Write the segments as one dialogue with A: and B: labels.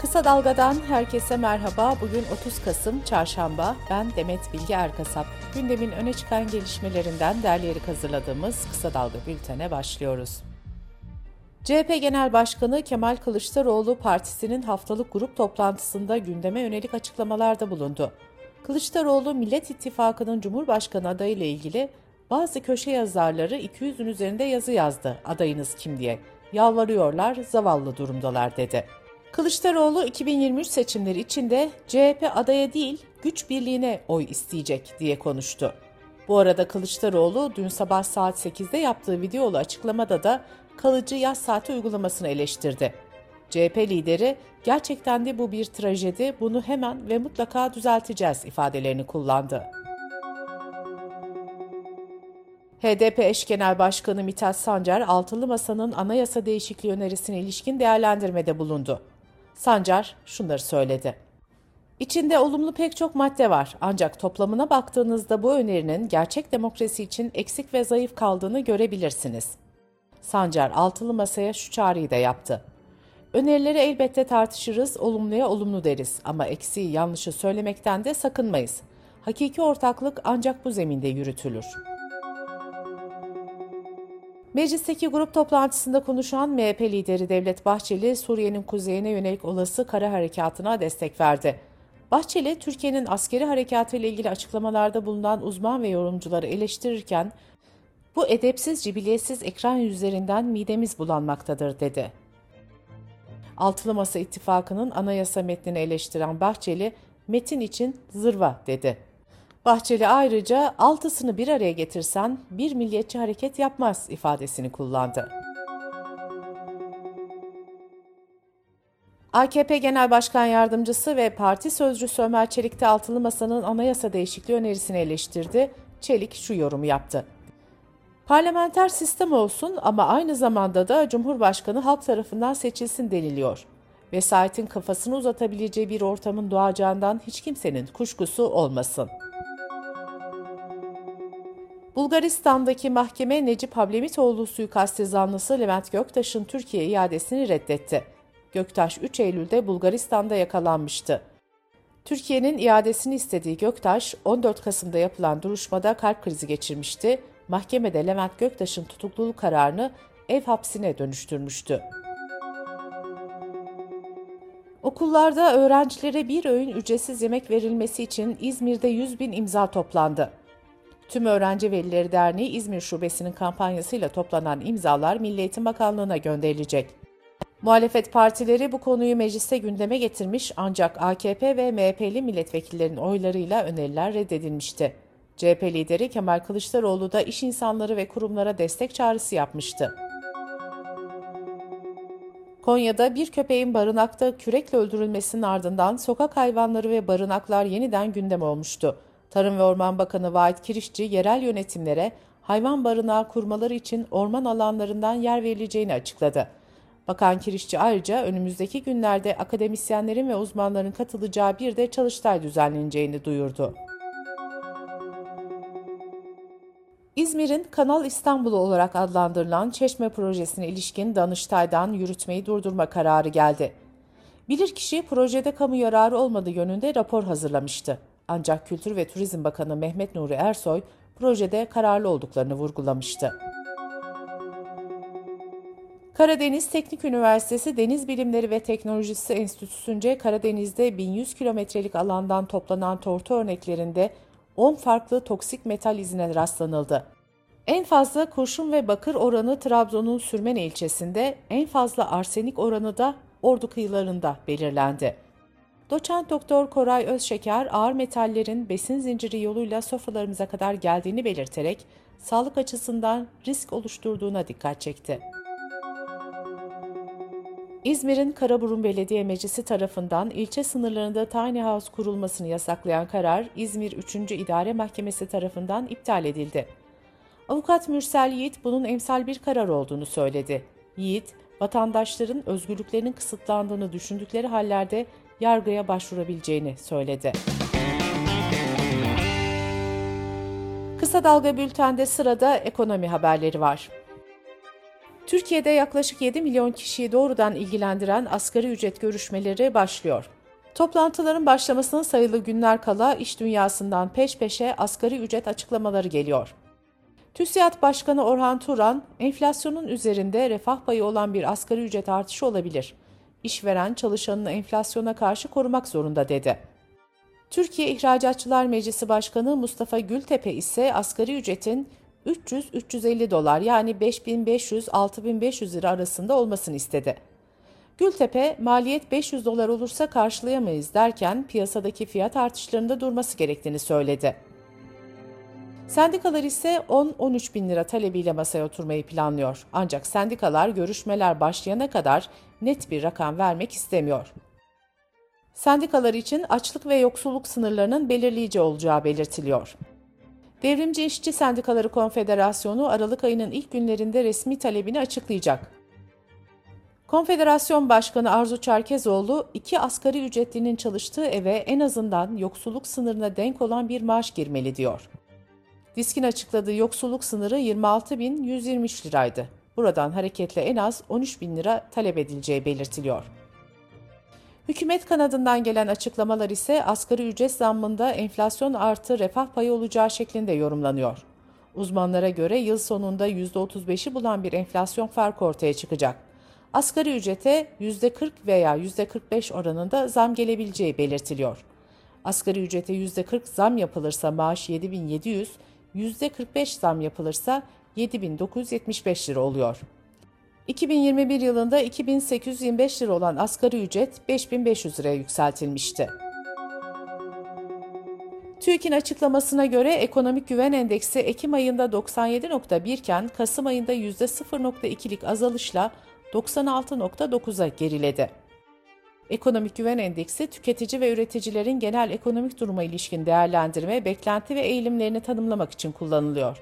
A: Kısa Dalga'dan herkese merhaba. Bugün 30 Kasım Çarşamba. Ben Demet Bilge Erkasap. Gündemin öne çıkan gelişmelerinden derleyerek hazırladığımız Kısa Dalga bültene başlıyoruz. CHP Genel Başkanı Kemal Kılıçdaroğlu partisinin haftalık grup toplantısında gündeme yönelik açıklamalarda bulundu. Kılıçdaroğlu Millet İttifakı'nın Cumhurbaşkanı adayı ile ilgili bazı köşe yazarları 200'ün üzerinde yazı yazdı adayınız kim diye. Yalvarıyorlar, zavallı durumdalar dedi. Kılıçdaroğlu 2023 seçimleri içinde CHP adaya değil güç birliğine oy isteyecek diye konuştu. Bu arada Kılıçdaroğlu dün sabah saat 8'de yaptığı videolu açıklamada da kalıcı yaz saati uygulamasını eleştirdi. CHP lideri gerçekten de bu bir trajedi, bunu hemen ve mutlaka düzelteceğiz ifadelerini kullandı. HDP eş genel başkanı Mithat Sancar, Altılı Masa'nın anayasa değişikliği önerisine ilişkin değerlendirmede bulundu. Sancar şunları söyledi. İçinde olumlu pek çok madde var ancak toplamına baktığınızda bu önerinin gerçek demokrasi için eksik ve zayıf kaldığını görebilirsiniz. Sancar altılı masaya şu çağrıyı da yaptı. Önerileri elbette tartışırız, olumluya olumlu deriz ama eksiği yanlışı söylemekten de sakınmayız. Hakiki ortaklık ancak bu zeminde yürütülür. Meclisteki grup toplantısında konuşan MHP lideri Devlet Bahçeli, Suriye'nin kuzeyine yönelik olası kara harekatına destek verdi. Bahçeli, Türkiye'nin askeri harekatı ile ilgili açıklamalarda bulunan uzman ve yorumcuları eleştirirken, bu edepsiz, cibiliyetsiz ekran yüzlerinden midemiz bulanmaktadır dedi. Altılı Masa İttifakı'nın anayasa metnini eleştiren Bahçeli, metin için zırva dedi. Bahçeli ayrıca altısını bir araya getirsen bir milliyetçi hareket yapmaz ifadesini kullandı. AKP Genel Başkan Yardımcısı ve Parti Sözcüsü Ömer Çelik de Altılı Masa'nın anayasa değişikliği önerisini eleştirdi. Çelik şu yorumu yaptı. Parlamenter sistem olsun ama aynı zamanda da Cumhurbaşkanı halk tarafından seçilsin deniliyor. Vesayetin kafasını uzatabileceği bir ortamın doğacağından hiç kimsenin kuşkusu olmasın. Bulgaristan'daki mahkeme Necip Hablemitoğlu suikasti zanlısı Levent Göktaş'ın Türkiye iadesini reddetti. Göktaş 3 Eylül'de Bulgaristan'da yakalanmıştı. Türkiye'nin iadesini istediği Göktaş, 14 Kasım'da yapılan duruşmada kalp krizi geçirmişti mahkemede Levent Göktaş'ın tutukluluk kararını ev hapsine dönüştürmüştü. Okullarda öğrencilere bir öğün ücretsiz yemek verilmesi için İzmir'de 100 bin imza toplandı. Tüm Öğrenci Velileri Derneği İzmir Şubesi'nin kampanyasıyla toplanan imzalar Milli Eğitim Bakanlığı'na gönderilecek. Muhalefet partileri bu konuyu mecliste gündeme getirmiş ancak AKP ve MHP'li milletvekillerinin oylarıyla öneriler reddedilmişti. CHP lideri Kemal Kılıçdaroğlu da iş insanları ve kurumlara destek çağrısı yapmıştı. Konya'da bir köpeğin barınakta kürekle öldürülmesinin ardından sokak hayvanları ve barınaklar yeniden gündem olmuştu. Tarım ve Orman Bakanı Vahit Kirişçi yerel yönetimlere hayvan barınağı kurmaları için orman alanlarından yer verileceğini açıkladı. Bakan Kirişçi ayrıca önümüzdeki günlerde akademisyenlerin ve uzmanların katılacağı bir de çalıştay düzenleneceğini duyurdu. İzmir'in Kanal İstanbul olarak adlandırılan Çeşme projesine ilişkin Danıştay'dan yürütmeyi durdurma kararı geldi. Bilirkişi projede kamu yararı olmadığı yönünde rapor hazırlamıştı. Ancak Kültür ve Turizm Bakanı Mehmet Nuri Ersoy projede kararlı olduklarını vurgulamıştı. Karadeniz Teknik Üniversitesi Deniz Bilimleri ve Teknolojisi Enstitüsü'nce Karadeniz'de 1100 kilometrelik alandan toplanan tortu örneklerinde 10 farklı toksik metal izine rastlanıldı. En fazla kurşun ve bakır oranı Trabzon'un Sürmene ilçesinde, en fazla arsenik oranı da Ordu kıyılarında belirlendi. Doçent Doktor Koray Özşeker ağır metallerin besin zinciri yoluyla sofralarımıza kadar geldiğini belirterek sağlık açısından risk oluşturduğuna dikkat çekti. İzmir'in Karaburun Belediye Meclisi tarafından ilçe sınırlarında tiny house kurulmasını yasaklayan karar İzmir 3. İdare Mahkemesi tarafından iptal edildi. Avukat Mürsel Yiğit bunun emsal bir karar olduğunu söyledi. Yiğit, vatandaşların özgürlüklerinin kısıtlandığını düşündükleri hallerde yargıya başvurabileceğini söyledi. Kısa Dalga Bülten'de sırada ekonomi haberleri var. Türkiye'de yaklaşık 7 milyon kişiyi doğrudan ilgilendiren asgari ücret görüşmeleri başlıyor. Toplantıların başlamasına sayılı günler kala iş dünyasından peş peşe asgari ücret açıklamaları geliyor. TÜSİAD Başkanı Orhan Turan, enflasyonun üzerinde refah payı olan bir asgari ücret artışı olabilir. İşveren çalışanını enflasyona karşı korumak zorunda dedi. Türkiye İhracatçılar Meclisi Başkanı Mustafa Gültepe ise asgari ücretin 300-350 dolar yani 5500-6500 lira arasında olmasını istedi. Gültepe, maliyet 500 dolar olursa karşılayamayız derken piyasadaki fiyat artışlarında durması gerektiğini söyledi. Sendikalar ise 10-13 bin lira talebiyle masaya oturmayı planlıyor. Ancak sendikalar görüşmeler başlayana kadar net bir rakam vermek istemiyor. Sendikalar için açlık ve yoksulluk sınırlarının belirleyici olacağı belirtiliyor. Devrimci İşçi Sendikaları Konfederasyonu Aralık ayının ilk günlerinde resmi talebini açıklayacak. Konfederasyon Başkanı Arzu Çerkezoğlu, iki asgari ücretlinin çalıştığı eve en azından yoksulluk sınırına denk olan bir maaş girmeli diyor. Diskin açıkladığı yoksulluk sınırı 26.123 liraydı. Buradan hareketle en az 13 bin lira talep edileceği belirtiliyor. Hükümet kanadından gelen açıklamalar ise asgari ücret zammında enflasyon artı refah payı olacağı şeklinde yorumlanıyor. Uzmanlara göre yıl sonunda %35'i bulan bir enflasyon farkı ortaya çıkacak. Asgari ücrete %40 veya %45 oranında zam gelebileceği belirtiliyor. Asgari ücrete %40 zam yapılırsa maaş 7700, %45 zam yapılırsa 7975 lira oluyor. 2021 yılında 2825 lira olan asgari ücret 5500 liraya yükseltilmişti. TÜİK'in açıklamasına göre ekonomik güven endeksi Ekim ayında 97.1 iken Kasım ayında %0.2'lik azalışla 96.9'a geriledi. Ekonomik güven endeksi tüketici ve üreticilerin genel ekonomik duruma ilişkin değerlendirme, beklenti ve eğilimlerini tanımlamak için kullanılıyor.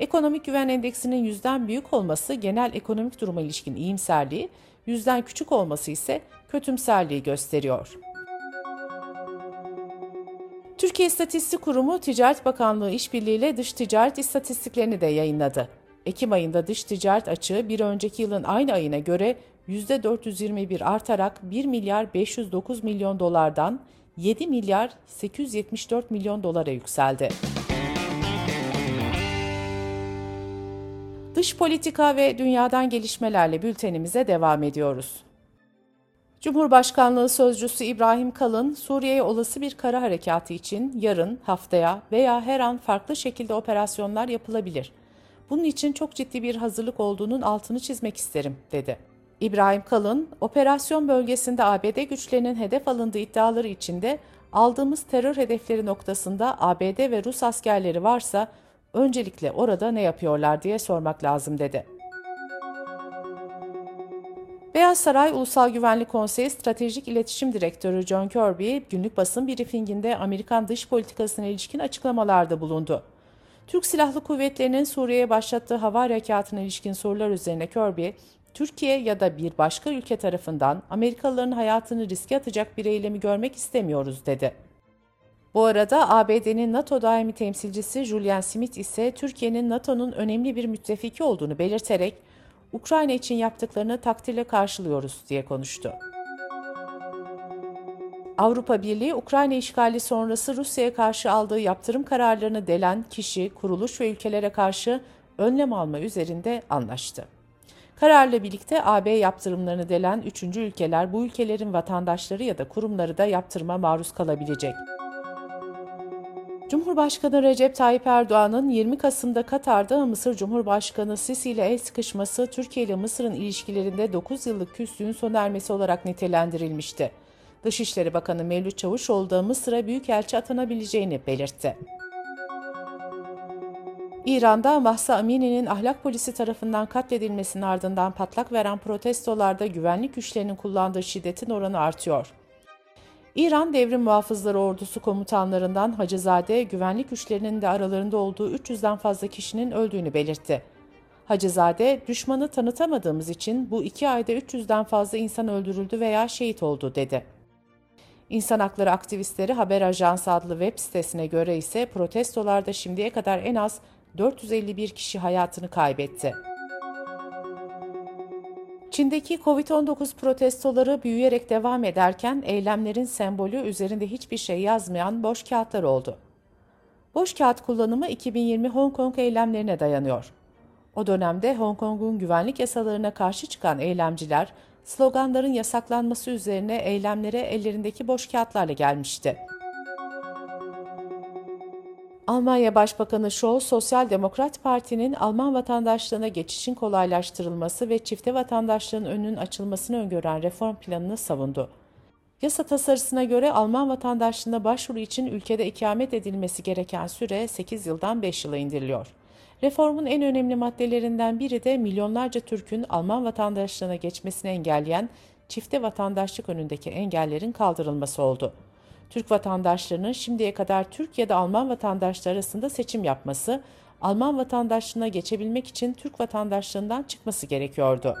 A: Ekonomik güven endeksinin yüzden büyük olması genel ekonomik duruma ilişkin iyimserliği, yüzden küçük olması ise kötümserliği gösteriyor. Türkiye İstatistik Kurumu Ticaret Bakanlığı işbirliğiyle dış ticaret istatistiklerini de yayınladı. Ekim ayında dış ticaret açığı bir önceki yılın aynı ayına göre %421 artarak 1 milyar 509 milyon dolardan 7 milyar 874 milyon dolara yükseldi. Dış politika ve dünyadan gelişmelerle bültenimize devam ediyoruz. Cumhurbaşkanlığı Sözcüsü İbrahim Kalın, Suriye'ye olası bir kara harekatı için yarın, haftaya veya her an farklı şekilde operasyonlar yapılabilir. Bunun için çok ciddi bir hazırlık olduğunun altını çizmek isterim, dedi. İbrahim Kalın, operasyon bölgesinde ABD güçlerinin hedef alındığı iddiaları içinde aldığımız terör hedefleri noktasında ABD ve Rus askerleri varsa öncelikle orada ne yapıyorlar diye sormak lazım dedi. Beyaz Saray Ulusal Güvenlik Konseyi Stratejik İletişim Direktörü John Kirby günlük basın briefinginde Amerikan dış politikasına ilişkin açıklamalarda bulundu. Türk Silahlı Kuvvetleri'nin Suriye'ye başlattığı hava harekatına ilişkin sorular üzerine Kirby, Türkiye ya da bir başka ülke tarafından Amerikalıların hayatını riske atacak bir eylemi görmek istemiyoruz dedi. Bu arada ABD'nin NATO daimi temsilcisi Julian Smith ise Türkiye'nin NATO'nun önemli bir müttefiki olduğunu belirterek Ukrayna için yaptıklarını takdirle karşılıyoruz diye konuştu. Avrupa Birliği, Ukrayna işgali sonrası Rusya'ya karşı aldığı yaptırım kararlarını delen kişi, kuruluş ve ülkelere karşı önlem alma üzerinde anlaştı. Kararla birlikte AB yaptırımlarını delen üçüncü ülkeler bu ülkelerin vatandaşları ya da kurumları da yaptırıma maruz kalabilecek. Cumhurbaşkanı Recep Tayyip Erdoğan'ın 20 Kasım'da Katar'da Mısır Cumhurbaşkanı Sisi ile el sıkışması Türkiye ile Mısır'ın ilişkilerinde 9 yıllık küslüğün sona ermesi olarak nitelendirilmişti. Dışişleri Bakanı Mevlüt Çavuşoğlu da Mısır'a büyükelçi atanabileceğini belirtti. İran'da Mahsa Amini'nin ahlak polisi tarafından katledilmesinin ardından patlak veren protestolarda güvenlik güçlerinin kullandığı şiddetin oranı artıyor. İran Devrim Muhafızları Ordusu komutanlarından Hacızade, güvenlik güçlerinin de aralarında olduğu 300'den fazla kişinin öldüğünü belirtti. Hacızade, düşmanı tanıtamadığımız için bu iki ayda 300'den fazla insan öldürüldü veya şehit oldu dedi. İnsan hakları aktivistleri Haber Ajansı adlı web sitesine göre ise protestolarda şimdiye kadar en az 451 kişi hayatını kaybetti. Çin'deki Covid-19 protestoları büyüyerek devam ederken eylemlerin sembolü üzerinde hiçbir şey yazmayan boş kağıtlar oldu. Boş kağıt kullanımı 2020 Hong Kong eylemlerine dayanıyor. O dönemde Hong Kong'un güvenlik yasalarına karşı çıkan eylemciler, sloganların yasaklanması üzerine eylemlere ellerindeki boş kağıtlarla gelmişti. Almanya Başbakanı Scholz, Sosyal Demokrat Parti'nin Alman vatandaşlığına geçişin kolaylaştırılması ve çifte vatandaşlığın önünün açılmasını öngören reform planını savundu. Yasa tasarısına göre Alman vatandaşlığına başvuru için ülkede ikamet edilmesi gereken süre 8 yıldan 5 yıla indiriliyor. Reformun en önemli maddelerinden biri de milyonlarca Türk'ün Alman vatandaşlığına geçmesini engelleyen çifte vatandaşlık önündeki engellerin kaldırılması oldu. Türk vatandaşlarının şimdiye kadar Türk ya da Alman vatandaşları arasında seçim yapması, Alman vatandaşlığına geçebilmek için Türk vatandaşlığından çıkması gerekiyordu.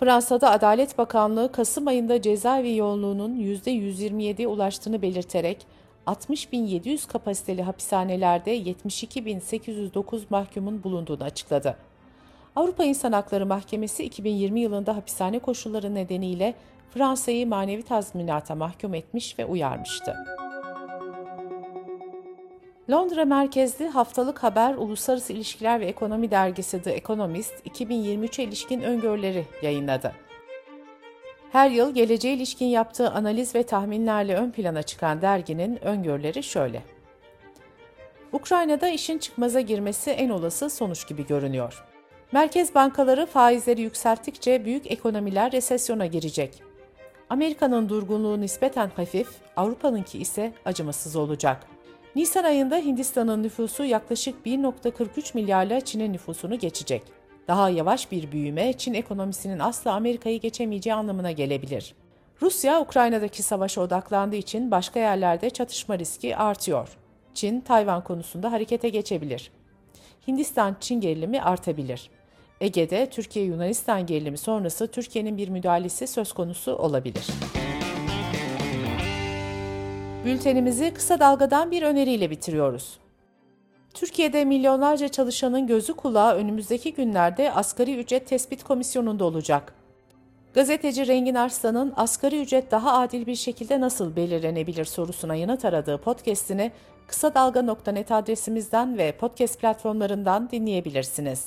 A: Fransa'da Adalet Bakanlığı Kasım ayında cezaevi yoğunluğunun %127'ye ulaştığını belirterek 60.700 kapasiteli hapishanelerde 72.809 mahkumun bulunduğunu açıkladı. Avrupa İnsan Hakları Mahkemesi 2020 yılında hapishane koşulları nedeniyle Fransa'yı manevi tazminata mahkum etmiş ve uyarmıştı. Londra merkezli haftalık haber Uluslararası İlişkiler ve Ekonomi dergisi The Economist 2023'e ilişkin öngörüleri yayınladı. Her yıl geleceğe ilişkin yaptığı analiz ve tahminlerle ön plana çıkan derginin öngörüleri şöyle. Ukrayna'da işin çıkmaza girmesi en olası sonuç gibi görünüyor. Merkez bankaları faizleri yükselttikçe büyük ekonomiler resesyona girecek. Amerika'nın durgunluğu nispeten hafif, Avrupa'nınki ise acımasız olacak. Nisan ayında Hindistan'ın nüfusu yaklaşık 1.43 milyarla Çin'in nüfusunu geçecek. Daha yavaş bir büyüme Çin ekonomisinin asla Amerika'yı geçemeyeceği anlamına gelebilir. Rusya, Ukrayna'daki savaşa odaklandığı için başka yerlerde çatışma riski artıyor. Çin, Tayvan konusunda harekete geçebilir. Hindistan-Çin gerilimi artabilir. Ege'de Türkiye-Yunanistan gerilimi sonrası Türkiye'nin bir müdahalesi söz konusu olabilir. Bültenimizi kısa dalgadan bir öneriyle bitiriyoruz. Türkiye'de milyonlarca çalışanın gözü kulağı önümüzdeki günlerde asgari ücret tespit komisyonunda olacak. Gazeteci Rengin Arslan'ın asgari ücret daha adil bir şekilde nasıl belirlenebilir sorusuna yanıt aradığı podcast'ini kısa dalga.net adresimizden ve podcast platformlarından dinleyebilirsiniz.